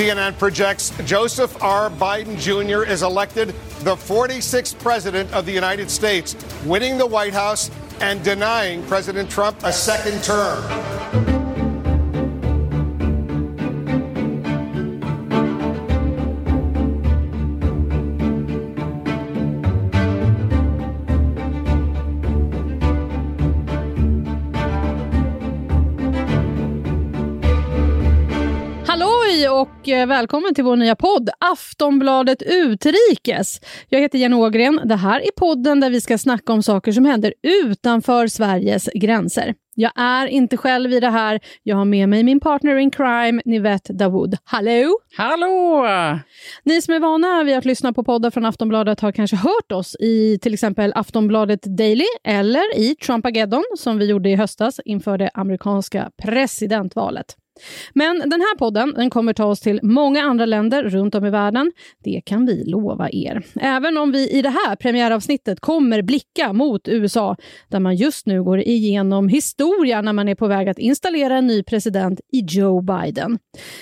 CNN projects Joseph R. Biden Jr. is elected the 46th president of the United States, winning the White House and denying President Trump a second term. Och eh, välkommen till vår nya podd Aftonbladet Utrikes. Jag heter Jenny Ågren. Det här är podden där vi ska snacka om saker som händer utanför Sveriges gränser. Jag är inte själv i det här. Jag har med mig min partner in crime, Nivette Dawood. Hallå! Hallå! Ni som är vana vid att lyssna på poddar från Aftonbladet har kanske hört oss i till exempel Aftonbladet Daily eller i Trumpageddon som vi gjorde i höstas inför det amerikanska presidentvalet. Men den här podden den kommer ta oss till många andra länder runt om i världen. Det kan vi lova er. Även om vi i det här premiäravsnittet kommer blicka mot USA där man just nu går igenom historia när man är på väg att installera en ny president i Joe Biden.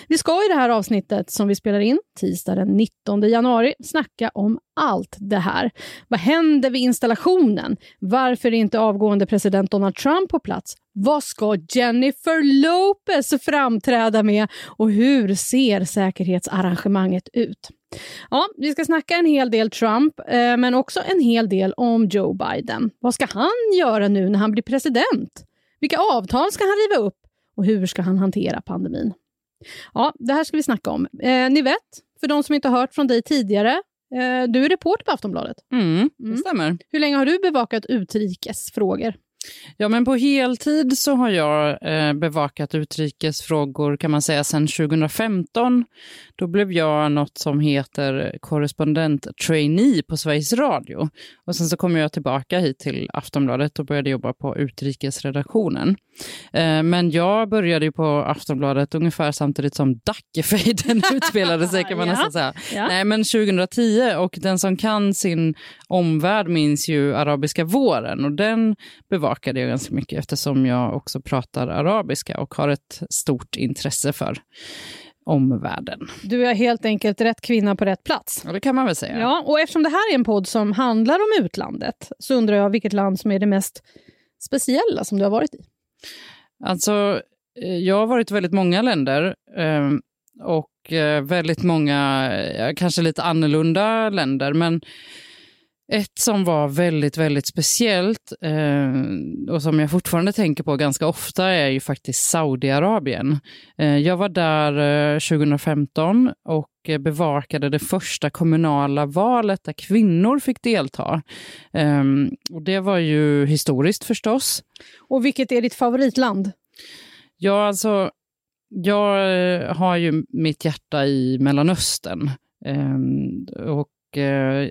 Vi ska i det här avsnittet som vi spelar in tisdag den 19 januari snacka om allt det här. Vad händer vid installationen? Varför är inte avgående president Donald Trump på plats? Vad ska Jennifer Lopez framträda med och hur ser säkerhetsarrangemanget ut? Ja, vi ska snacka en hel del Trump, eh, men också en hel del om Joe Biden. Vad ska han göra nu när han blir president? Vilka avtal ska han riva upp? Och hur ska han hantera pandemin? Ja, det här ska vi snacka om. Eh, ni vet, för de som inte har hört från dig tidigare, eh, du är reporter på Aftonbladet. Mm, det mm. stämmer. Hur länge har du bevakat utrikesfrågor? Ja, men på heltid så har jag eh, bevakat utrikesfrågor kan man säga sedan 2015. Då blev jag något som heter korrespondent trainee på Sveriges Radio. Och sen så kom jag tillbaka hit till Aftonbladet och började jobba på utrikesredaktionen. Eh, men jag började ju på Aftonbladet ungefär samtidigt som Dackefejden utspelade sig kan man ja. nästan säga. Ja. Nej, men 2010 och den som kan sin omvärld minns ju arabiska våren och den bevakade jag ganska mycket eftersom jag också pratar arabiska och har ett stort intresse för omvärlden. Du är helt enkelt rätt kvinna på rätt plats. Ja, det kan man väl säga. Ja, och eftersom det här är en podd som handlar om utlandet så undrar jag vilket land som är det mest speciella som du har varit i? Alltså, eh, jag har varit i väldigt många länder ehm, och eh, väldigt många, kanske lite annorlunda länder, men ett som var väldigt, väldigt speciellt eh, och som jag fortfarande tänker på ganska ofta är ju faktiskt Saudiarabien. Eh, jag var där eh, 2015 och bevakade det första kommunala valet där kvinnor fick delta. Ehm, och det var ju historiskt förstås. Och vilket är ditt favoritland? Ja, alltså, jag eh, har ju mitt hjärta i Mellanöstern. Um, jag eh,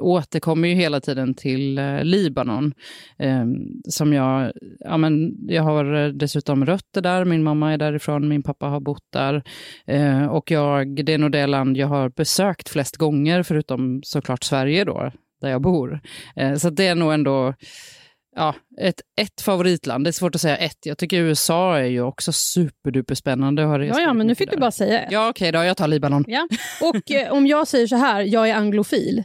återkommer ju hela tiden till eh, Libanon. Eh, som jag, ja, men jag har eh, dessutom rötter där, min mamma är därifrån, min pappa har bott där. Eh, och jag, det är nog det land jag har besökt flest gånger, förutom såklart Sverige då, där jag bor. Eh, så det är nog ändå ja, ett, ett favoritland. Det är svårt att säga ett. Jag tycker USA är ju också superduper spännande. ja, ja, men nu fick du bara säga ett. Ja, okej okay, då. Jag tar Libanon. Ja. Och eh, om jag säger så här, jag är anglofil.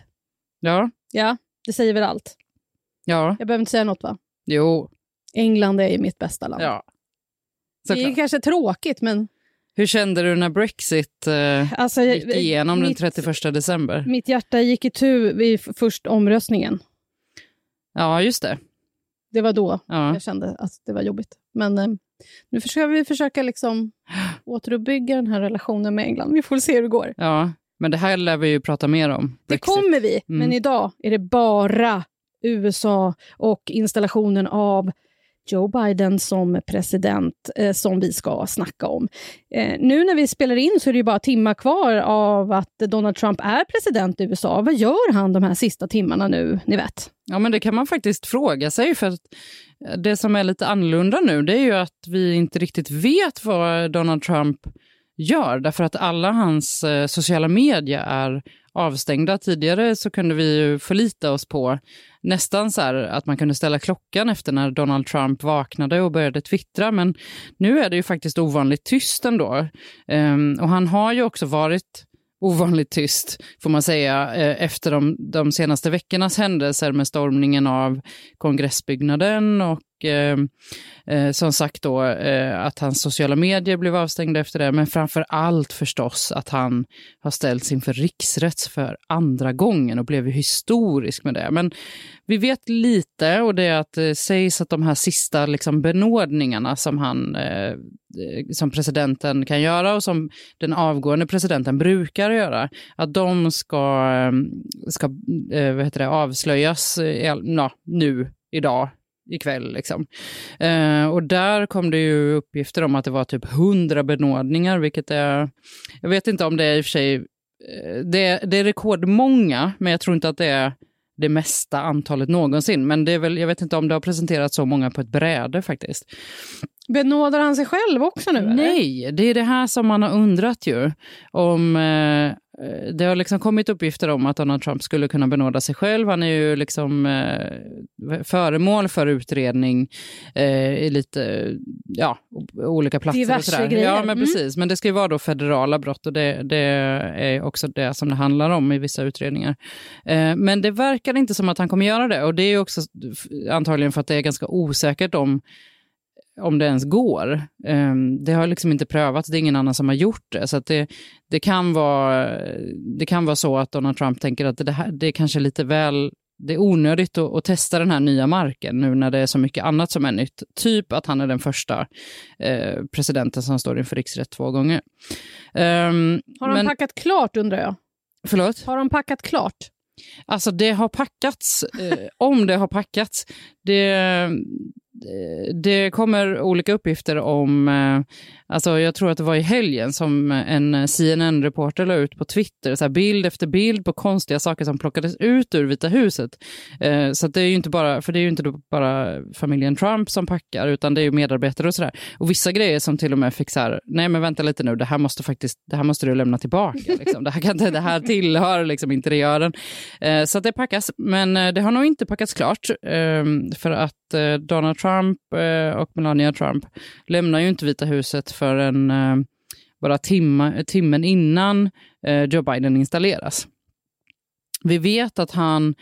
Ja. Ja, det säger väl allt. Ja. Jag behöver inte säga något va? Jo. England är mitt bästa land. Ja. det är kanske tråkigt, men... Hur kände du när Brexit eh, alltså, gick igenom mitt, den 31 december? Mitt hjärta gick i tu vid först omröstningen. Ja, just det. Det var då ja. jag kände att det var jobbigt. Men eh, nu försöker vi försöka liksom återuppbygga den här relationen med England. Vi får se hur det går. Ja, men det här lär vi ju prata mer om. Brexit. Det kommer vi, mm. men idag är det bara USA och installationen av Joe Biden som president eh, som vi ska snacka om. Eh, nu när vi spelar in så är det ju bara timmar kvar av att Donald Trump är president i USA. Vad gör han de här sista timmarna nu, ni vet? Ja, men det kan man faktiskt fråga sig. för eh, det som är lite annorlunda nu det är ju att vi inte riktigt vet vad Donald Trump gör, därför att alla hans eh, sociala medier är avstängda. Tidigare så kunde vi ju förlita oss på nästan så här att man kunde ställa klockan efter när Donald Trump vaknade och började twittra, men nu är det ju faktiskt ovanligt tyst ändå. Um, och han har ju också varit ovanligt tyst, får man säga, eh, efter de, de senaste veckornas händelser med stormningen av kongressbyggnaden och och eh, eh, som sagt då eh, att hans sociala medier blev avstängda efter det, men framför allt förstås att han har ställts inför riksrätt för andra gången och blev historisk med det. Men vi vet lite och det är att det sägs att de här sista liksom, benådningarna som han eh, eh, som presidenten kan göra och som den avgående presidenten brukar göra, att de ska, eh, ska vad heter det, avslöjas ja, nu, idag, ikväll. Liksom. Eh, och där kom det ju uppgifter om att det var typ hundra benådningar, vilket är... Jag vet inte om det är i och för sig... Eh, det, det är rekordmånga, men jag tror inte att det är det mesta antalet någonsin. Men det är väl, jag vet inte om det har presenterats så många på ett bräde faktiskt. Benådar han sig själv också nu? Nej, eller? det är det här som man har undrat ju. Om, eh, det har liksom kommit uppgifter om att Donald Trump skulle kunna benåda sig själv. Han är ju liksom eh, föremål för utredning eh, i lite ja, olika platser. Diverse och sådär. grejer. Ja, men Mm. precis. Men det ska ju vara då federala brott och det, det är också det som det handlar om i vissa utredningar. Eh, men det verkar inte som att han kommer göra det och det är också antagligen för att det är ganska osäkert om om det ens går. Um, det har liksom inte prövats, det är ingen annan som har gjort det. Så det, det, kan vara, det kan vara så att Donald Trump tänker att det, här, det är kanske lite väl det är onödigt att, att, testa den här nya marken nu när det är så mycket annat som är nytt. Typ att han är den första eh, presidenten som står inför riksrätt två gånger. Um, Har han men, packat klart undrar jag? Förlåt? Har han packat klart? Alltså det har packats, eh, om det har packats. Det, det kommer olika uppgifter om, eh, alltså jag tror att det var i helgen som en CNN-reporter la ut på Twitter, så här bild efter bild på konstiga saker som plockades ut ur Vita huset. Eh, så det är ju inte bara, för det är ju inte bara familjen Trump som packar, utan det är ju medarbetare och sådär. Och vissa grejer som till och med fick så här, nej men vänta lite nu, det här måste faktiskt, det här måste du lämna tillbaka. Liksom. Det, här kan det här tillhör liksom interiören. Eh, så att det packas, men det har nog inte packats klart, ehm, för att eh, Donald Trump eh, och Melania Trump lämnar ju inte Vita huset förrän eh, bara timma, timmen innan Joe Biden installeras. Vi vet att han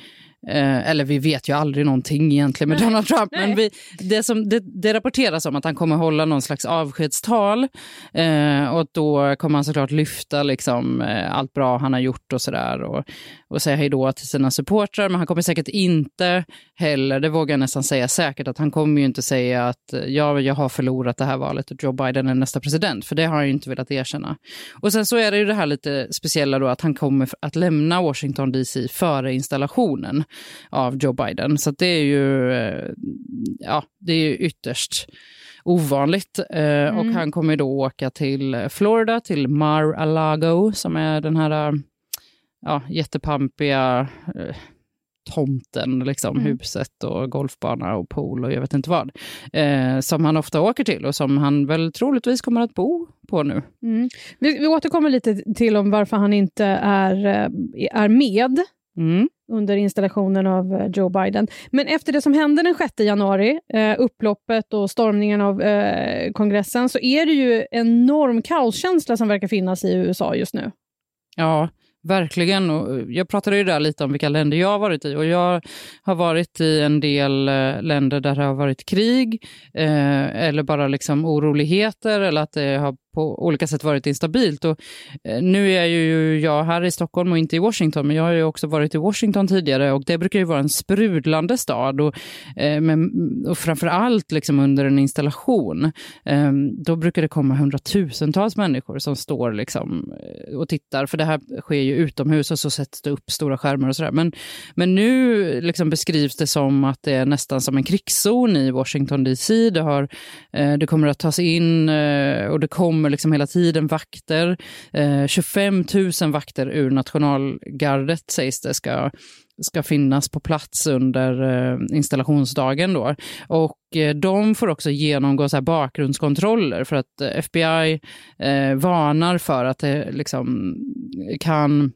Eh, eller vi vet ju aldrig någonting egentligen med Nej. Donald Trump, Nej. men vi, det, som, det, det rapporteras om att han kommer hålla någon slags avskedstal eh, och då kommer han såklart lyfta liksom, eh, allt bra han har gjort och sådär och, och säga hej då till sina supportrar. Men han kommer säkert inte heller, det vågar jag nästan säga säkert, att han kommer ju inte säga att eh, ja, jag har förlorat det här valet och Joe Biden är nästa president, för det har han ju inte velat erkänna. Och sen så är det ju det här lite speciella då att han kommer att lämna Washington DC före installationen av Joe Biden. Så det är ju, eh, ja, det är ju ytterst ovanligt. Eh, Och han kommer då åka till Florida, till Mar-a-Lago, som är den här eh, ja, jättepampiga tomten, liksom, Mm. huset och golfbana och pool och jag vet inte vad. Eh, som han ofta åker till och som han väl troligtvis kommer att bo på nu. Mm. Vi, vi återkommer lite till om varför han inte är, är med Mm. under installationen av eh, Joe Biden. Men efter det som hände den 6 januari, eh, upploppet och stormningen av eh, kongressen, så är det ju enorm kaoskänsla som verkar finnas i USA just nu. Ja, verkligen. Och jag pratade ju där lite om vilka länder jag har varit i och jag har varit i en del länder där det har varit krig eh, eller bara liksom oroligheter eller att det har på olika sätt varit instabilt. Och, eh, nu är ju jag här i Stockholm och inte i Washington, men jag har ju också varit i Washington tidigare och det brukar ju vara en sprudlande stad och, eh, men, och framför allt liksom under en installation, eh, då brukar det komma hundratusentals människor som står liksom, eh, och tittar, för det här sker ju utomhus och så sätts det upp stora skärmar och sådär. Men, men nu liksom beskrivs det som att det är nästan som en krigszon i Washington DC. Det, har, eh, det kommer att tas in eh, och det kommer liksom hela tiden vakter. Eh, 25 000 vakter ur nationalgardet sägs det ska ska finnas på plats under eh, installationsdagen. Då. Och eh, de får också genomgå så bakgrundskontroller för att eh, FBI eh, varnar för att det liksom kan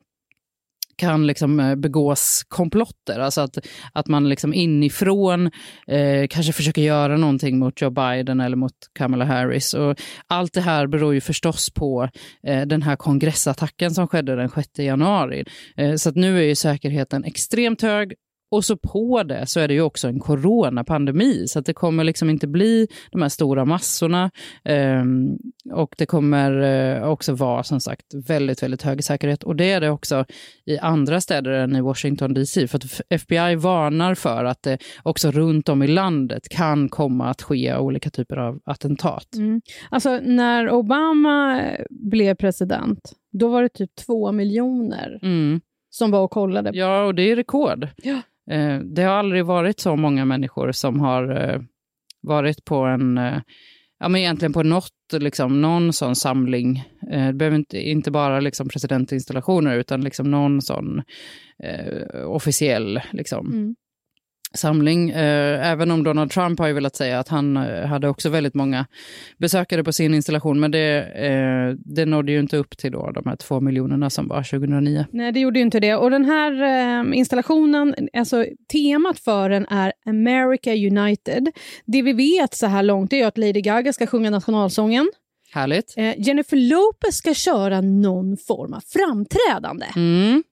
kan liksom eh, begås komplotter. Alltså att, att man liksom inifrån eh, kanske försöker göra någonting mot Joe Biden eller mot Kamala Harris. Och allt det här beror ju förstås på eh, den här kongressattacken som skedde den 6 januari. Eh, så att nu är ju säkerheten extremt hög och så på det så är det ju också en coronapandemi, så att det kommer liksom inte bli de här stora massorna. Um, och det kommer uh, också vara som sagt väldigt, väldigt hög säkerhet. Och det är det också i andra städer än i Washington DC. För att FBI varnar för att det också runt om i landet kan komma att ske olika typer av attentat. Mm. Alltså när Obama blev president, då var det typ två miljoner mm. som var och kollade. Ja, och det är rekord. Ja. Eh, det har aldrig varit så många människor som har eh, varit på en, eh, ja men egentligen på något, liksom, någon sån samling. Eh, det behöver inte, inte bara liksom presidentinstallationer utan liksom någon sån eh, officiell liksom, mm samling. Eh, även om Donald Trump har ju velat säga att han eh, hade också väldigt många besökare på sin installation. Men det, eh, det nådde ju inte upp till då de här två miljonerna som var 2009. Nej, det gjorde ju inte det. Och den här installationen, alltså temat för den är America United. Det vi vet så här långt är att Lady Gaga ska sjunga nationalsången. Härligt. Jennifer Lopez ska köra någon form av framträdande. Mm.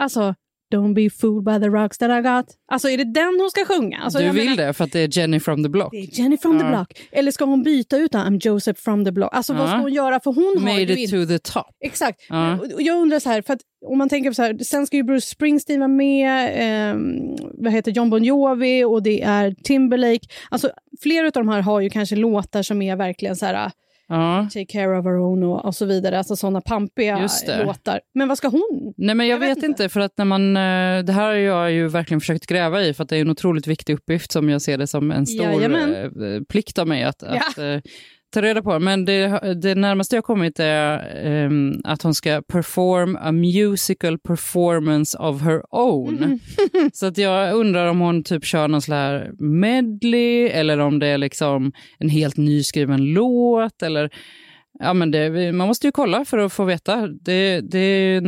Alltså, Don't be fooled by the rocks that I got. Alltså är det den hon ska sjunga? Alltså, du vill menar, det för att det är Jenny from the block? Det är Jenny from ja. the block. Eller ska hon byta ut I'm Joseph from the block? Alltså ja. vad ska hon göra? För hon Made har it to the top. Exakt. Ja. Jag undrar så här, för att om man tänker så här, sen ska ju Bruce Springsteen vara med, eh, vad heter John Bon Jovi och det är Timberlake. Alltså flera av de här har ju kanske låtar som är verkligen så här Ja. Take care of our own och, och så vidare. Alltså sådana pampiga låtar. Men vad ska hon? Nej men jag, jag vet, vet inte. för att när man, eh, det här har jag ju verkligen försökt gräva i för att det är en otroligt viktig uppgift som jag ser det som en stor Jajamän. Eh, plikt av mig att, ja. att eh, ta reda på. Men det, det närmaste jag kommit är um, att hon ska perform a musical performance of her own. Mm. Så att jag undrar om hon typ kör någon sån här medley eller om det är liksom en helt nyskriven låt. Eller, ja, men det, man måste ju kolla för att få veta. Det, det,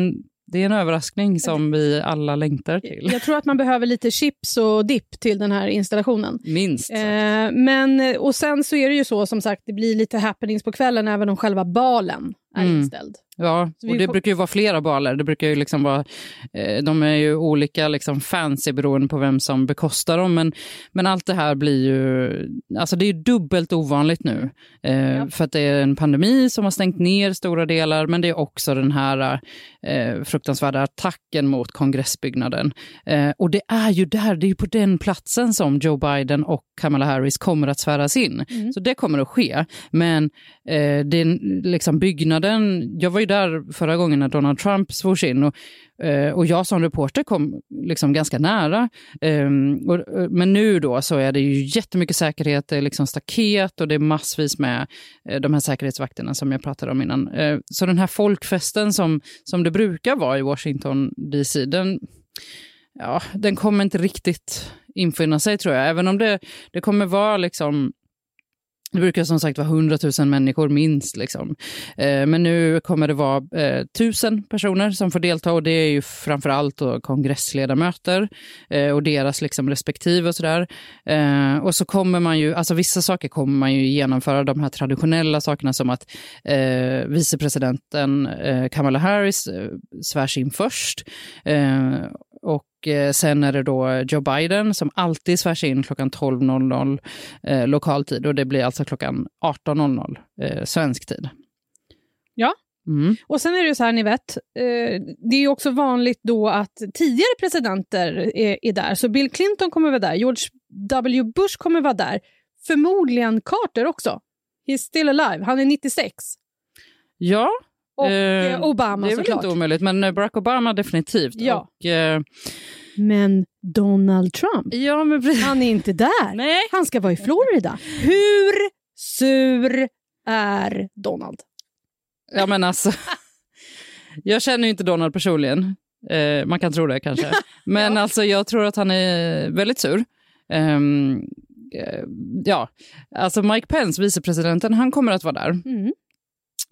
det är en överraskning som vi alla längtar till. Jag tror att man behöver lite chips och dipp till den här installationen. Minst. Eh, men, och sen så är det ju så som sagt, det blir lite happenings på kvällen även om själva balen är mm. inställd. Ja, och det brukar ju vara flera baler. Det brukar ju liksom vara, eh, de är ju olika liksom fancy beroende på vem som bekostar dem. Men, men allt det här blir ju, alltså det är dubbelt ovanligt nu. Eh, ja. För att det är en pandemi som har stängt ner stora delar, men det är också den här eh, fruktansvärda attacken mot kongressbyggnaden. Och det är ju där, det är på den platsen som Joe Biden och Kamala Harris kommer att sväras in. Mm. Så det kommer att ske. Men eh, den liksom byggnaden, jag var ju där förra gången när Donald Trump svors in och, eh, och jag som reporter kom liksom ganska nära. Ehm, eh, men nu då så är det ju jättemycket säkerhet, det är liksom staket och det är massvis med eh, de här säkerhetsvakterna som jag pratade om innan. Så den här folkfesten som, som det brukar vara i Washington DC, den, ja, den kommer inte riktigt infinna sig tror jag. Även om det, det kommer vara liksom det brukar som sagt vara 100 000 människor minst. Liksom. Eh, men nu kommer det vara eh, 1000 personer som får delta och det är ju framför allt kongressledamöter eh, och deras liksom, respektive och sådär. Eh, och så kommer man ju, alltså vissa saker kommer man ju genomföra, de här traditionella sakerna som att eh, vicepresidenten eh, Kamala Harris eh, svärs in först. Och Eh, sen är det då Joe Biden som alltid svärs in klockan 12.00 eh, lokal tid och det blir alltså klockan 18.00 eh, svensk tid. Ja, Mm. Och sen är det ju så här, ni vet, eh, det är också vanligt då att tidigare presidenter är, är, där. Så Bill Clinton kommer vara där, George W Bush kommer vara där. Förmodligen Carter också. He's still alive, han är 96. Ja, och eh, eh Obama Det är väl inte omöjligt, men eh, Barack Obama definitivt. Ja. Och, eh, men Donald Trump, ja, men... han är inte där. Nej. Han ska vara i Florida. Hur sur är Donald? Ja men alltså, jag känner ju inte Donald personligen. Eh, man kan tro det kanske. Men ja. alltså jag tror att han är väldigt sur. Um, ja, alltså Mike Pence, vicepresidenten, han kommer att vara där. Mm.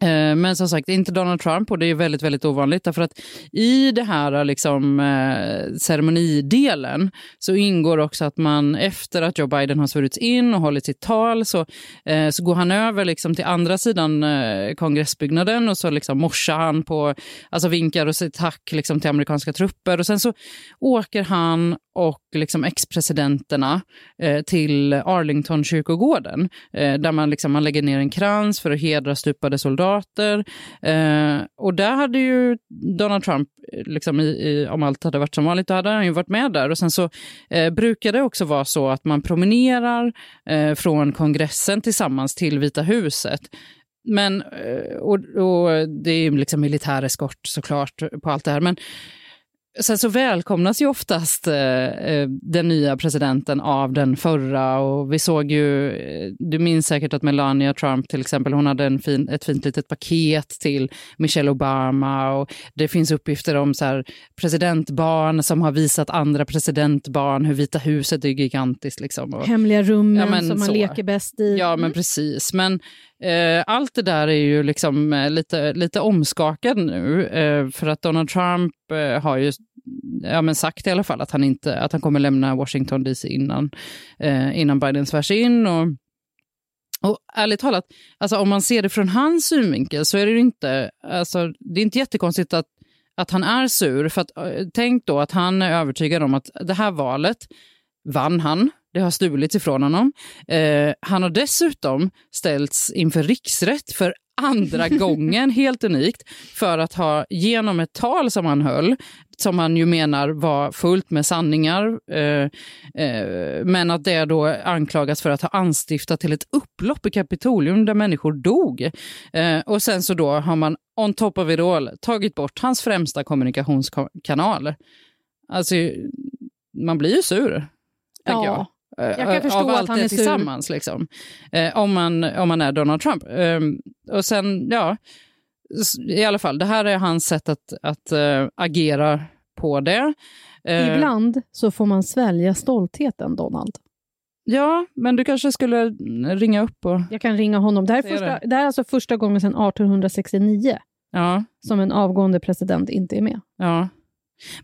Eh, men som sagt, inte Donald Trump och det är väldigt, väldigt ovanligt därför att i det här liksom, eh, ceremonidelen så ingår också att man efter att Joe Biden har svurits in och hållit sitt tal så, eh, så går han över liksom till andra sidan eh, kongressbyggnaden och så liksom morsar han på, alltså vinkar och säger tack liksom till amerikanska trupper och sen så åker han och liksom ex-presidenterna eh, till Arlington-kyrkogården eh, där man, liksom, man lägger ner en krans för att hedra stupade soldater. Eh, och där hade ju Donald Trump, eh, liksom i, i, om allt hade varit som vanligt, då hade han ju varit med där. Och sen så eh, brukar det också vara så att man promenerar eh, från kongressen tillsammans till Vita huset. Men, eh, och, och det är liksom militär eskort såklart på allt det här. Men Sen så välkomnas ju oftast eh, eh, den nya presidenten av den förra och vi såg ju, eh, du minns säkert att Melania Trump till exempel, hon hade en fin, ett fint litet paket till Michelle Obama och det finns uppgifter om så här, presidentbarn som har visat andra presidentbarn hur Vita huset är gigantiskt. Liksom. Och, Hemliga rummen ja, som man så. leker bäst i. Ja, men mm. precis. Men Eh, allt det där är ju liksom lite, lite omskakad nu, eh, för att Donald Trump har ju ja, men sagt i alla fall att han, inte, att han kommer lämna Washington DC innan, eh, innan Biden svärs in. Och, och ärligt talat, alltså om man ser det från hans synvinkel så är det inte, alltså, det är inte jättekonstigt att, att han är sur. För att, eh, tänk då att han är övertygad om att det här valet vann han det har stulits ifrån honom. Eh, han har dessutom ställts inför riksrätt för andra gången, helt unikt, för att ha genom ett tal som han höll, som han ju menar var fullt med sanningar, eh, eh, men att det då anklagas för att ha anstiftat till ett upplopp i Kapitolium där människor dog. Eh, och sen så då har man on top of it all tagit bort hans främsta kommunikationskanal. Alltså, man blir ju sur. Ja. Jag kan förstå av allt allt det tillsammans. Liksom. Eh, om, man, om man är Donald Trump. Eh, och sen, ja, i alla fall, det här är hans sätt att, att äh, agera på det. Äh, Ibland så får man svälja stoltheten, Donald. Ja, men du kanske skulle ringa upp och... Jag kan ringa honom. Det här är, första, det. det här är alltså första gången sedan 1869 ja. som en avgående president inte är med. Ja.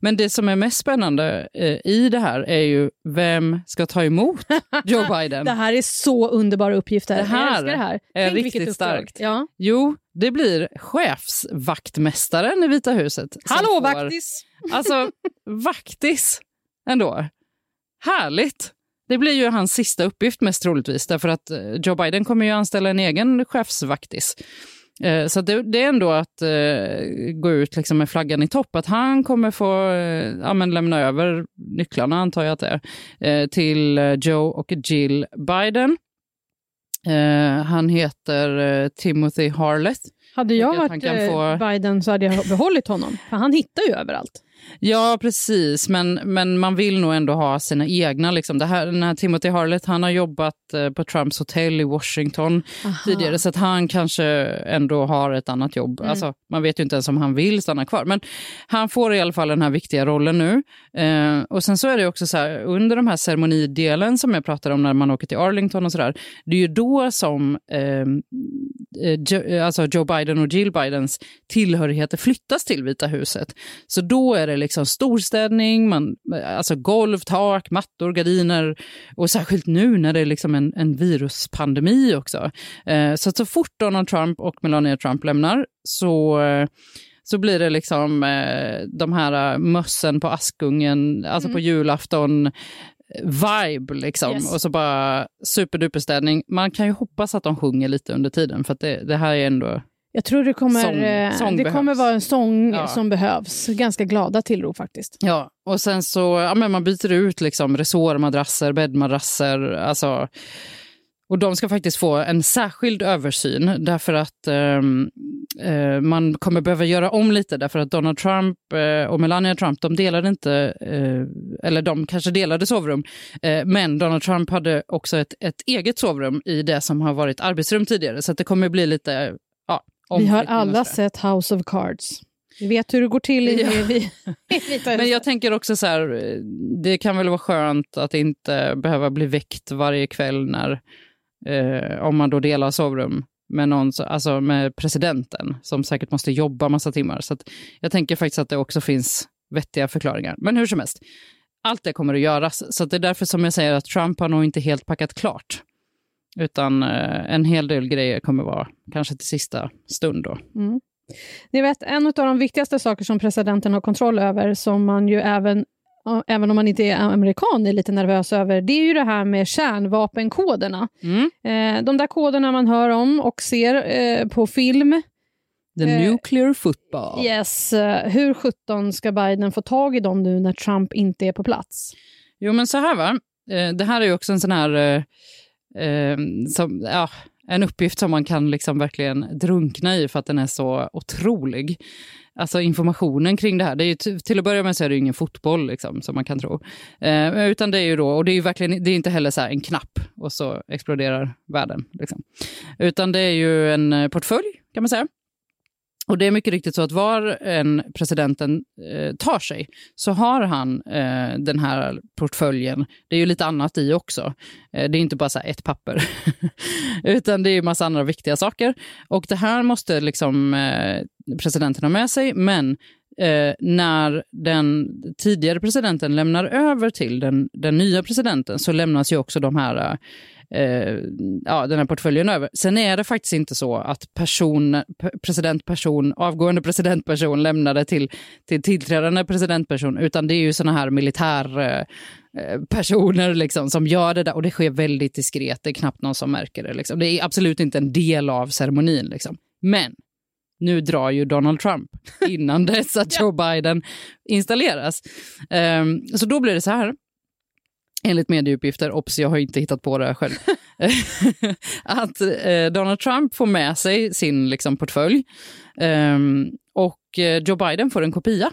Men det som är mest spännande eh, i det här är ju vem ska ta emot Joe Biden? det här är så underbara uppgifter. Det här, det här. är Tänk riktigt starkt. Ja. Jo, det blir chefsvaktmästaren i Vita huset. Hallå får, vaktis! Alltså, vaktis ändå. Härligt! Det blir ju hans sista uppgift mest troligtvis, därför att eh, Joe Biden kommer ju anställa en egen chefsvaktis. Eh, så det, det, är ändå att eh, gå ut liksom med flaggan i topp, att han kommer få eh, ja, lämna över nycklarna, antar jag att det är, eh, till eh, Joe och Jill Biden. Eh, han heter Timothy Harleth. Hade jag varit få... Biden så hade jag behållit honom, för han hittar ju överallt. Ja, precis. Men, men man vill nog ändå ha sina egna. Liksom. Det här, den här Timothy Harlett han har jobbat eh, på Trumps hotell i Washington Aha. tidigare, så att han kanske ändå har ett annat jobb. Mm. Alltså, man vet ju inte ens om han vill stanna kvar. Men han får i alla fall den här viktiga rollen nu. Eh, och sen så är det också så här, under de här ceremonidelen som jag pratar om när man åker till Arlington och sådär, det är ju då som ehm, eh, jo, alltså Joe Biden och Jill Bidens tillhörigheter flyttas till Vita huset. Så då är det liksom storstädning, man, alltså golv, tak, mattor, gardiner och särskilt nu när det är liksom en, en viruspandemi också. Eh, så så fort Donald Trump och Melania Trump lämnar så eh, så blir det liksom eh, de här mössen på Askungen, alltså mm. på julafton, vibe liksom. Yes. Och så bara superduperstädning. Man kan ju hoppas att de sjunger lite under tiden för att det, det här är ändå jag tror det kommer, sång, eh, sång det kommer vara en sång ja. som behövs. Ganska glada tillrop faktiskt. Ja, och sen så ja, men man byter ut liksom resårmadrasser, bäddmadrasser. Alltså, och de ska faktiskt få en särskild översyn därför att um, uh, man kommer behöva göra om lite därför att Donald Trump uh, och Melania Trump, de delade inte, uh, eller de kanske delade sovrum, men Donald Trump hade också ett, ett eget sovrum i det som har varit arbetsrum tidigare. Så det kommer bli lite vi har alla sett House of Cards. Vi vet hur det går till. I, Ja. vi, Men jag tänker också så här, det kan väl vara skönt att inte behöva bli väckt varje kväll när, eh, om man då delar sovrum med, någon, så- alltså med presidenten, som säkert måste jobba massa timmar. Så jag tänker faktiskt att det också finns vettiga förklaringar. Men hur som helst, allt det kommer att göras. Så det är därför som jag säger att Trump har nog inte helt packat klart. Utan eh, en hel del grejer kommer vara kanske till sista stund då. Mm. Ni vet, en av de viktigaste saker som presidenten har kontroll över, som man ju även, även om man inte är amerikan, är lite nervös över, det är ju det här med kärnvapenkoderna. Mm. Eh, de där koderna man hör om och ser eh, på film. The Eh, nuclear football. Yes, eh, hur 17 ska Biden få tag i dem nu när Trump inte är på plats? Jo, men så här va. Eh, det här är ju också en sån här... Eh, som, ja, en uppgift som man kan liksom verkligen drunkna i för att den är så otrolig. Alltså informationen kring det här, det är ju till att börja med så är det ju ingen fotboll liksom, som man kan tro. Eh, utan det är ju då, och det är ju verkligen, det är inte heller så här en knapp och så exploderar världen. Liksom. Utan det är ju en eh, portfölj kan man säga. Och det är mycket riktigt så att var en presidenten eh, tar sig så har han eh, den här portföljen. Det är ju lite annat i också. Eh, det är inte bara så här ett papper, utan det är ju massa andra viktiga saker. Och det här måste liksom eh, presidenten ha med sig, men eh, när den tidigare presidenten lämnar över till den, den nya presidenten så lämnas ju också de här eh, eh, ja, den här portföljen över. Sen är det faktiskt inte så att person, presidentperson, avgående presidentperson lämnade till, till tillträdande presidentperson, utan det är ju såna här militär eh, liksom, som gör det där och det sker väldigt diskret, det är knappt någon som märker det. Liksom. Det är absolut inte en del av ceremonin. Liksom. Men nu drar ju Donald Trump innan dess att Joe Biden installeras. Ehm, så då blir det så här, enligt medieuppgifter, obs jag har inte hittat på det här själv, att eh, Donald Trump får med sig sin liksom, portfölj eh, och eh, Joe Biden får en kopia.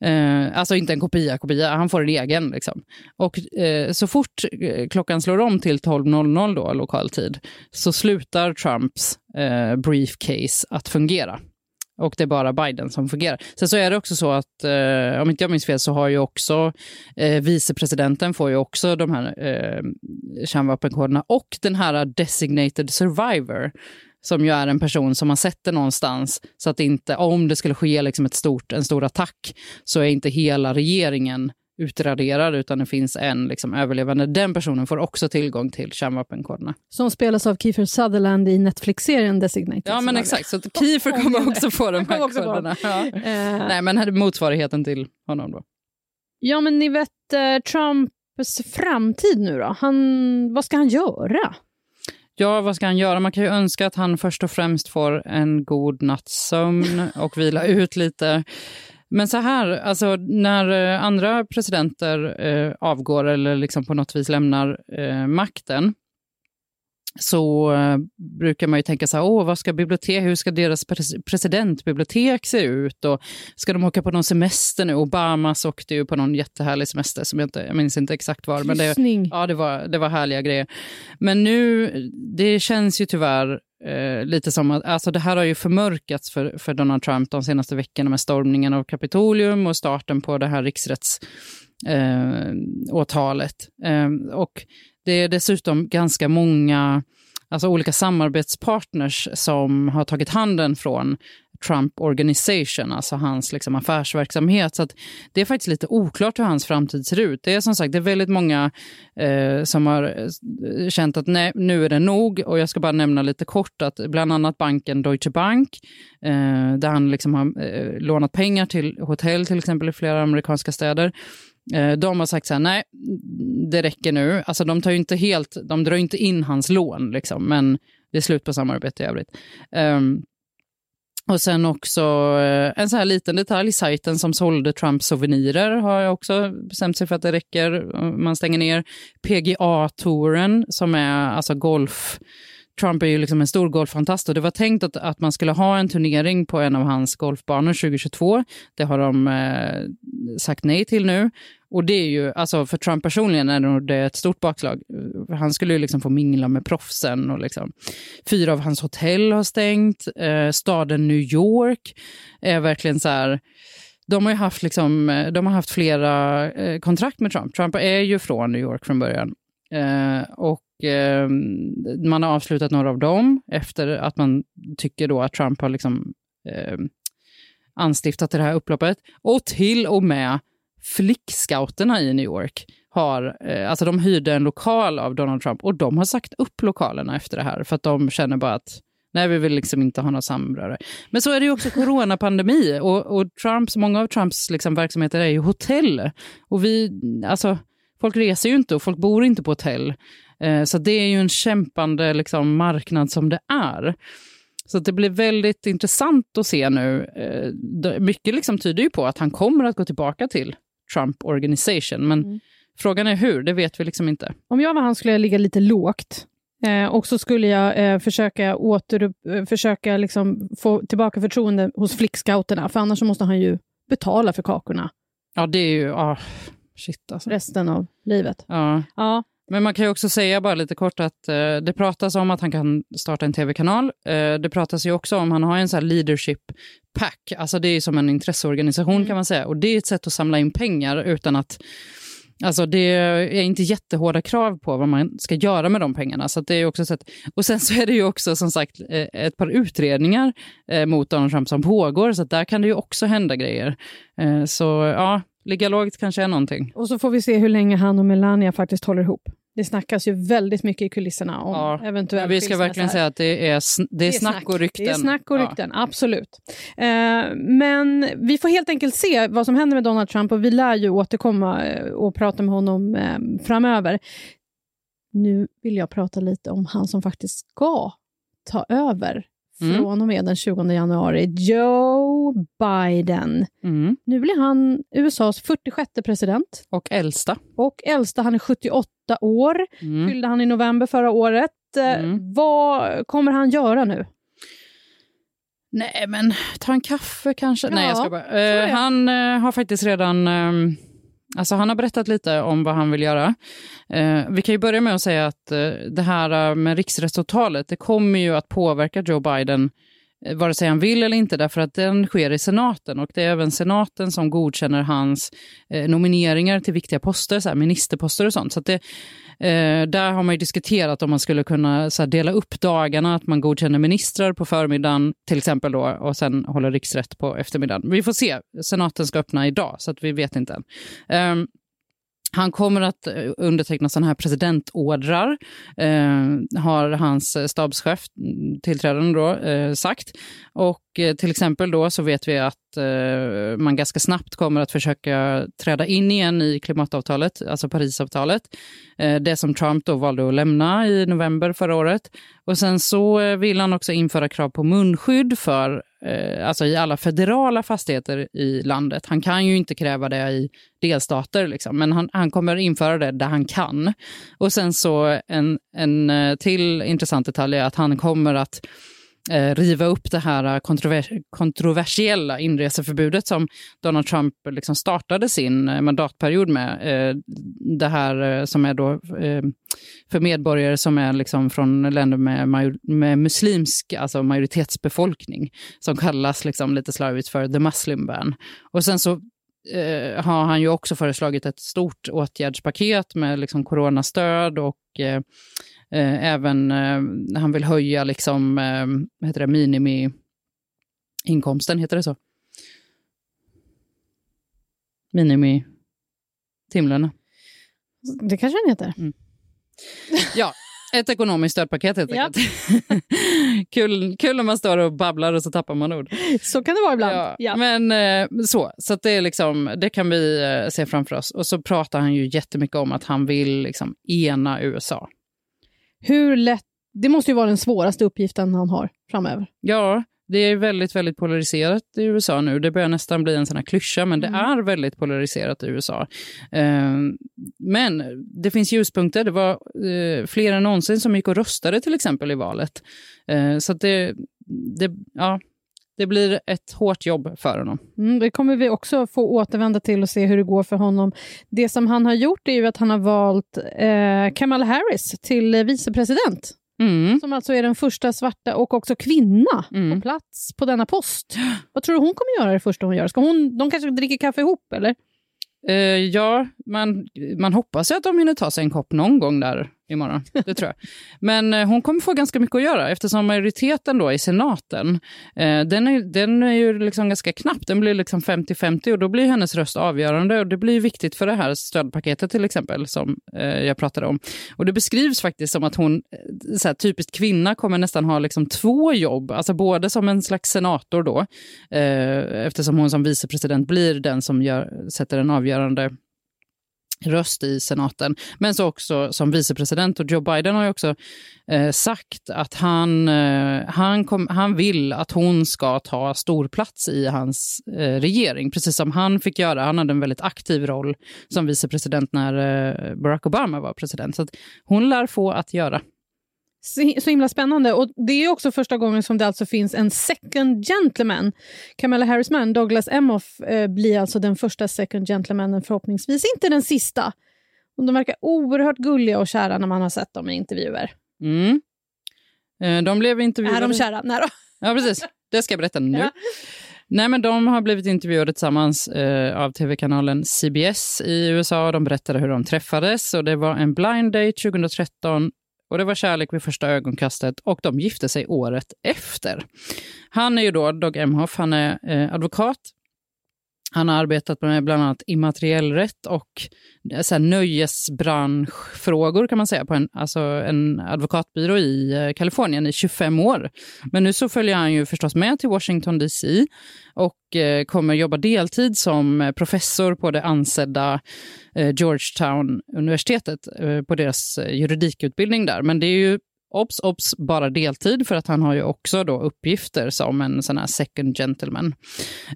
Eh, alltså inte en kopia, kopia, han får en egen. Liksom. Och eh, så fort eh, klockan slår om till 12.00 då, lokal tid, så slutar Trumps eh, briefcase att fungera. Och det är bara Biden som fungerar. Sen så är det också så att, eh, om inte jag minns fel, så har ju också eh, vicepresidenten får ju också de här eh, kärnvapenkoderna och den här designated survivor som ju är en person som man sätter någonstans så att inte, om det skulle ske liksom ett stort, en stor attack så är inte hela regeringen utraderad utan det finns en liksom, överlevande. Den personen får också tillgång till kärnvapenkoderna. Som spelas av Kiefer Sutherland i Netflix-serien Designated Ja men exakt, så Kiefer kommer också få de här koderna. Ja. Eh, Nej men här är motsvarigheten till honom då. Ja, men ni vet eh, Trumps framtid nu då? Han, vad ska han göra? Ja, vad ska han göra? Man kan ju önska att han först och främst får en god natts sömn och vila ut lite. Men så här, alltså när eh, andra presidenter eh, avgår eller liksom på något vis lämnar eh, makten så eh, brukar man ju tänka så här, åh, vad ska bibliotek, hur ska deras pres- presidentbibliotek se ut? Och ska de åka på någon semester nu? Obamas åkte ju på någon jättehärlig semester som jag inte, jag minns inte exakt var. Men det. Ja, det var, det var härliga grejer. Men nu, det känns ju tyvärr eh, lite som att, alltså det här har ju förmörkats för, för Donald Trump de senaste veckorna med stormningen av Kapitolium och starten på det här riksrättsåtalet. Eh, åtalet. eh, och det är dessutom ganska många alltså olika samarbetspartners som har tagit handen från Trump Organization, alltså hans liksom, affärsverksamhet. Så att det är faktiskt lite oklart hur hans framtid ser ut. Det är som sagt det är väldigt många eh, som har eh, känt att nej, nu är det nog. Och jag ska bara nämna lite kort att bland annat banken Deutsche Bank, eh, där han liksom har eh, lånat pengar till hotell till exempel i flera amerikanska städer, Eh, de har sagt så här, nej, det räcker nu. Alltså de tar ju inte helt, de drar ju inte in hans lån, liksom, men det är slut på samarbete i övrigt. Um, och sen också eh, en så här liten detalj, sajten som sålde Trumps souvenirer har jag också bestämt sig för att det räcker. Man stänger ner PGA-touren som är alltså golf Trump är ju liksom en stor golffantast och det var tänkt att, att man skulle ha en turnering på en av hans golfbanor 2022. Det har de eh, sagt nej till nu. Och det är ju, alltså för Trump personligen är det ett stort bakslag. Han skulle ju liksom få mingla med proffsen och liksom, fyra av hans hotell har stängt. Eh, staden New York är verkligen så här, de har ju haft, liksom, eh, de har haft flera eh, kontrakt med Trump. Trump är ju från New York från början. Eh, och eh, man har avslutat några av dem efter att man tycker då att Trump har liksom, eh, anstiftat det här upploppet. Och till och med flickscouterna i New York har, eh, alltså de hyrde en lokal av Donald Trump och de har sagt upp lokalerna efter det här för att de känner bara att nej, vi vill liksom inte ha något samröre. Men så är det ju också coronapandemi och, och Trumps, många av Trumps liksom verksamheter är ju hotell. Och vi, alltså, folk reser ju inte och folk bor inte på hotell. Eh, så det är ju en kämpande liksom, marknad som det är. Så det blir väldigt intressant att se nu. Eh, mycket liksom tyder ju på att han kommer att gå tillbaka till Trump Organization. Men mm. frågan är hur, det vet vi liksom inte. Om jag var han skulle jag ligga lite lågt. Eh, och så skulle jag eh, försöka, åter, eh, försöka liksom få tillbaka förtroende hos flickscouterna, för annars måste han ju betala för kakorna. Ja, det är ju... Ah, shit alltså. Resten av livet. Ja. ja. Men man kan ju också säga bara lite kort att eh, det pratas om att han kan starta en tv-kanal. Eh, det pratas ju också om, han har en sån här leadership pack, alltså det är som en intresseorganisation mm. kan man säga. Och det är ett sätt att samla in pengar utan att Alltså det är inte jättehårda krav på vad man ska göra med de pengarna. Så det är också sätt. Och sen så är det ju också som sagt eh, ett par utredningar eh, mot Donald Trump som pågår, så där kan det ju också hända grejer. Eh, så ja, ligga lågt kanske är någonting. Och så får vi se hur länge han och Melania faktiskt håller ihop. Det snackas ju väldigt mycket i kulisserna om ja, eventuellt Vi ska verkligen säga att det är, sn det är, det är snack, och rykten. Det är snack och rykten, ja. absolut. Eh, men vi får helt enkelt se vad som händer med Donald Trump och vi lär ju återkomma eh, och prata med honom eh, framöver. Nu vill jag prata lite om han som faktiskt ska ta över mm. från och med den 20 januari. Joe Biden. Mm. Nu blir han USAs 46 president. Och äldsta. Och äldsta, han är 78 år. Mm. Fyllde han i november förra året. Eh, mm. Vad kommer han göra nu? Nej, men ta en kaffe kanske. Ja, Nej, jag ska bara. Uh, han uh, har faktiskt redan... Um Alltså han har berättat lite om vad han vill göra. Eh, vi kan ju börja med att säga att det här med riksresultatet, det kommer ju att påverka Joe Biden Eh, vare sig han vill eller inte, därför att den sker i senaten och det är även senaten som godkänner hans eh, nomineringar till viktiga poster, så här, ministerposter och sånt. Så det, Eh, där har man ju diskuterat om man skulle kunna så här, dela upp dagarna, att man godkänner ministrar på förmiddagen till exempel då, och sen håller riksrätt på eftermiddagen. Vi får se, senaten ska öppna idag så att vi vet inte än. Eh, han kommer att eh, underteckna sådana här presidentordrar, eh, har hans eh, stabschef, mm, tillträdande då, eh, sagt. Och eh, till exempel då så vet vi att eh, man ganska snabbt kommer att försöka träda in igen i klimatavtalet, alltså Parisavtalet. Eh, det som Trump då valde att lämna i november förra året. Och sen så eh, vill han också införa krav på munskydd för eh, alltså i alla federala fastigheter i landet. Han kan ju inte kräva det i delstater, liksom, men han, han kommer införa det där han kan. Och sen så en, en eh, till intressant detalj är att han kommer att eh, riva upp det här kontrovers kontroversiella inreseförbudet som Donald Trump liksom startade sin eh, mandatperiod med. Eh, det här eh, som är då eh, för medborgare som är liksom från länder med, major med muslimsk alltså majoritetsbefolkning, som kallas liksom lite slarvigt för the muslim ban. Och sen så eh, har han ju också föreslagit ett stort åtgärdspaket med liksom coronastöd och eh, eh, Eh, även, eh, han vill höja liksom, eh, heter det, minimiinkomsten, heter det så? Minimi timlönen. Det kanske den heter. Mm. Ja, ett ekonomiskt stödpaket helt enkelt. kul, kul när man står och babblar och så tappar man ord. Så kan det vara ibland. Ja, ja. Men så, så det, är liksom, det kan vi se framför oss. Och så pratar han ju jättemycket om att han vill liksom ena USA. Hur lätt, det måste ju vara den svåraste uppgiften han har framöver. Ja, Det är väldigt, väldigt polariserat i USA nu. Det börjar nästan bli en sån här klyscha, men det Mm. är väldigt polariserat i USA. Eh, men det finns ljuspunkter. Det var eh, fler än någonsin som gick och röstade till exempel i valet. Eh, så det, det, ja, det blir ett hårt jobb för honom. Mm, det kommer vi också få återvända till och se hur det går för honom. Det som han har gjort är ju att han har valt eh, Kamala Harris till vicepresident. Mm. Som alltså är den första svarta och också kvinna Mm. på plats på denna post. Vad tror du hon kommer göra det första hon gör? Ska hon, de kanske dricker kaffe ihop eller? Eh, ja, man, man hoppas ju att de hinner ta sig en kopp någon gång där imorgon. Det tror jag. Men eh, hon kommer få ganska mycket att göra eftersom majoriteten då i senaten, eh, den, är, den är ju liksom ganska knapp. Den blir liksom 50-50 och då blir hennes röst avgörande och det blir viktigt för det här stödpaketet till exempel som eh, jag pratade om. Och det beskrivs faktiskt som att hon, eh, så här, typiskt kvinna, kommer nästan ha liksom två jobb, alltså både som en slags senator då, eh, eftersom hon som vicepresident blir den som gör, sätter en avgörande röst i senaten, men så också som vicepresident. Och Joe Biden har ju också eh, sagt att han, eh, han, kom, han vill att hon ska ta stor plats i hans eh, regering, precis som han fick göra. Han hade en väldigt aktiv roll som vicepresident när eh, Barack Obama var president. Så att hon lär få att göra. Så, så himla spännande. Och Det är också första gången som det alltså finns en second gentleman. Kamala Harris man, Douglas Emhoff, eh, blir alltså den första second gentlemanen, förhoppningsvis inte den sista. Och de verkar oerhört gulliga och kära när man har sett dem i intervjuer. Mm. Eh, de blev intervjuade... Är de kära? Nej då. Ja, precis. Det ska jag berätta nu. Ja. Nej, men de har blivit intervjuade tillsammans eh, av tv-kanalen CBS i USA. De berättade hur de träffades och det var en blind date 2013 och det var kärlek vid första ögonkastet och de gifte sig året efter. Han är ju då, Doug Emhoff, han är eh, advokat. Han har arbetat med bland annat immateriell rätt och eh, så här, nöjesbranschfrågor kan man säga på en, alltså en advokatbyrå i eh, Kalifornien i 25 år. Men nu så följer han ju förstås med till Washington DC och eh, kommer jobba deltid som eh, professor på det ansedda eh, Georgetown-universitetet eh, på deras juridikutbildning där. Men det är ju obs, obs, bara deltid för att han har ju också då uppgifter som en sån här second gentleman.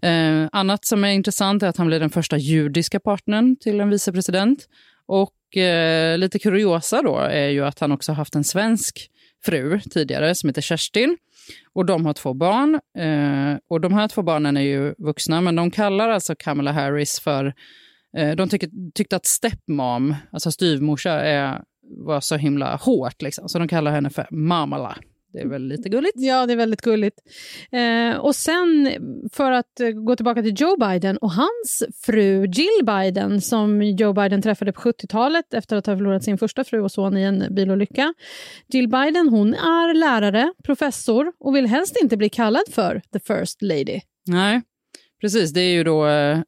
Eh, annat som är intressant är att han blir den första judiska partnern till en vicepresident. Och eh, lite kuriosa då är ju att han också haft en svensk fru tidigare som heter Kerstin. Och de har två barn. Eh, och de här två barnen är ju vuxna, men de kallar alltså Kamala Harris för... Eh, de tycker, tyckte att stepmom, alltså styvmorsa, är, var så himla hårt. Liksom. Så de kallar henne för Mamala. Det är väl lite gulligt? Ja, det är väldigt gulligt. Eh, och sen, för att eh, gå tillbaka till Joe Biden och hans fru Jill Biden som Joe Biden träffade på 70-talet efter att ha förlorat sin första fru och son i en bilolycka. Jill Biden hon är lärare, professor och vill helst inte bli kallad för the first lady. Nej, precis. Det är ju då... Eh,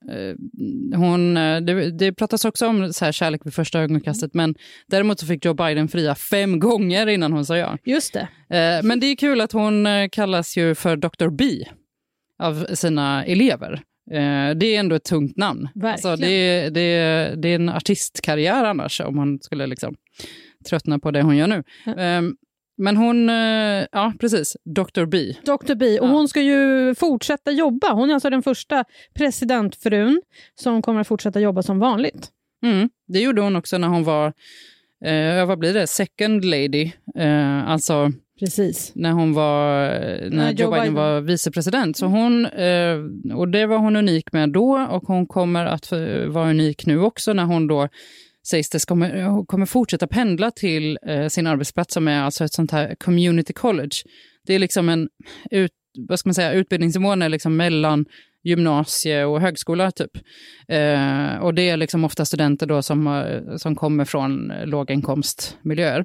hon, eh, det, det pratas också om så här kärlek vid första ögonkastet, men däremot så fick Joe Biden fria fem gånger innan hon sa ja. Just det. Eh, men det är kul att hon eh, kallas ju för Dr. B av sina elever. Eh, det är ändå ett tungt namn. Alltså, det, det, det är en artistkarriär annars, om man skulle liksom tröttna på det hon gör nu. Eh, men hon, eh, ja precis, Dr. B. Dr. B. Och Ja. hon ska ju fortsätta jobba. Hon är alltså den första presidentfrun som kommer att fortsätta jobba som vanligt. Mm, det gjorde hon också när hon var, eh, vad blir det, second lady. Eh, alltså Precis. när hon var, när Joe Biden Biden. var vicepresident. Så hon, eh, och det var hon unik med då och hon kommer att vara unik nu också när hon då sägs det kommer, kommer fortsätta pendla till eh, sin arbetsplats som är alltså ett sånt här community college. Det är liksom en ut, vad ska man säga, utbildningsnivån är liksom mellan gymnasie och högskola typ. Eh, och det är liksom ofta studenter då som, eh, som kommer från eh, låginkomstmiljöer.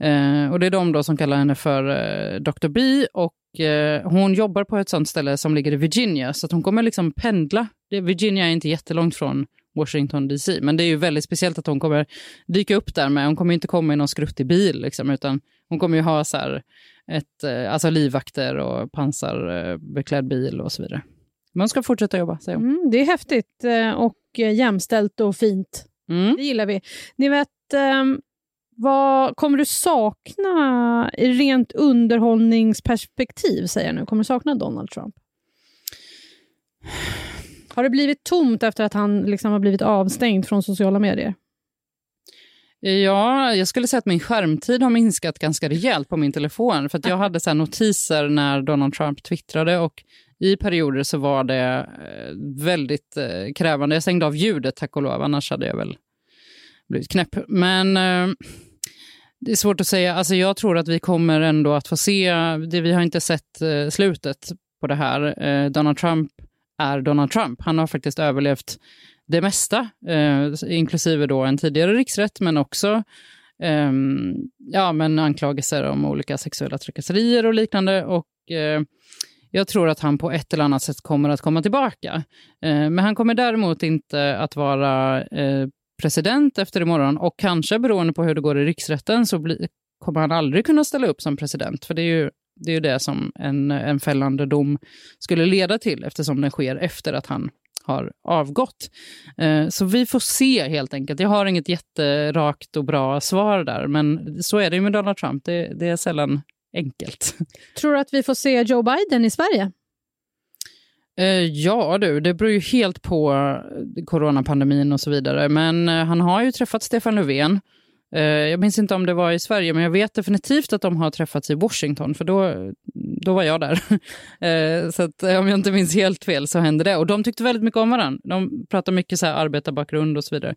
Eh, och det är de då som kallar henne för eh, Dr. B och eh, hon jobbar på ett sånt ställe som ligger i Virginia så att hon kommer liksom pendla. Det, Virginia är inte jättelångt från Washington DC men det är ju väldigt speciellt att hon kommer dyka upp där med, hon kommer inte komma i någon skruttig bil liksom utan hon kommer ju ha så här ett, eh, alltså livvakter och pansarbeklädd bil och så vidare. Men hon ska fortsätta jobba, säger hon. Mm, det är häftigt eh, och eh, jämställt och fint. Mm. Det gillar vi. Ni vet, ehm, Vad kommer du sakna i rent underhållningsperspektiv, säger jag nu? Kommer du sakna Donald Trump? Har det blivit tomt efter att han liksom har blivit avstängd från sociala medier? Ja, jag skulle säga att min skärmtid har minskat ganska rejält på min telefon. För jag hade så notiser när Donald Trump twittrade och i perioder så var det eh, väldigt eh, krävande. Jag stängde av ljudet tack och lov, annars hade jag väl blivit knäpp. Men eh, det är svårt att säga. Alltså jag tror att vi kommer ändå att få se, det, vi har inte sett slutet på det här. Donald Trump är Donald Trump. Han har faktiskt överlevt det mesta, eh, inklusive då en tidigare riksrätt, men också eh, ja, men anklagelser om olika sexuella trakasserier och liknande. Och, eh, jag tror att han på ett eller annat sätt kommer att komma tillbaka. Eh, men han kommer däremot inte att vara eh, president efter imorgon och kanske beroende på hur det går i riksrätten så bli, kommer han aldrig kunna ställa upp som president. För det är ju det, är ju det som en, en fällande dom skulle leda till eftersom den sker efter att han har avgått. Eh, så vi får se helt enkelt. Jag har inget jätterakt och bra svar där, men så är det ju med Donald Trump. Det, det är sällan enkelt. Tror du att vi får se Joe Biden i Sverige? Eh, ja du, det beror ju helt på coronapandemin och så vidare. Men eh, han har ju träffat Stefan Löfven Eh, jag minns inte om det var i Sverige, men jag vet definitivt att de har träffats i Washington, för då, då var jag där. Eh, så att, eh, om jag inte minns helt fel så hände det. Och de tyckte väldigt mycket om varandra. De pratade mycket så här arbetarbakgrund och så vidare.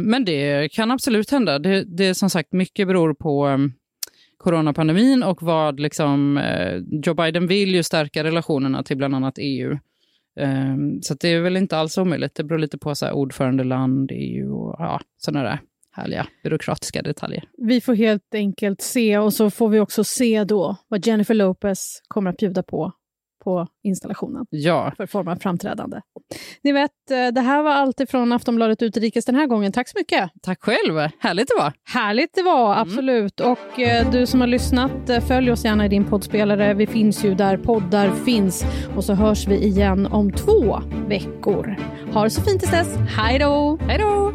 Men det kan absolut hända. Det, det som sagt, mycket beror på um, coronapandemin och vad liksom, Joe Biden vill ju stärka relationerna till bland annat EU. Så det är väl inte alls omöjligt. Det beror lite på så här, ordförandeland, EU och ja, sådana där härliga byråkratiska detaljer. Vi får helt enkelt se och så får vi också se då vad Jennifer Lopez kommer att bjuda på på installationen ja. för form av framträdande. Ni vet, eh, det här var allt ifrån Aftonbladet Utrikes den här gången. Tack så mycket! Tack själv! Härligt det var! Härligt det var, mm. absolut. Och eh, du som har lyssnat, eh, följ oss gärna i din poddspelare. Vi finns ju där poddar finns. Och så hörs vi igen om två veckor. Ha det så fint tills dess. Hej då! Hej då!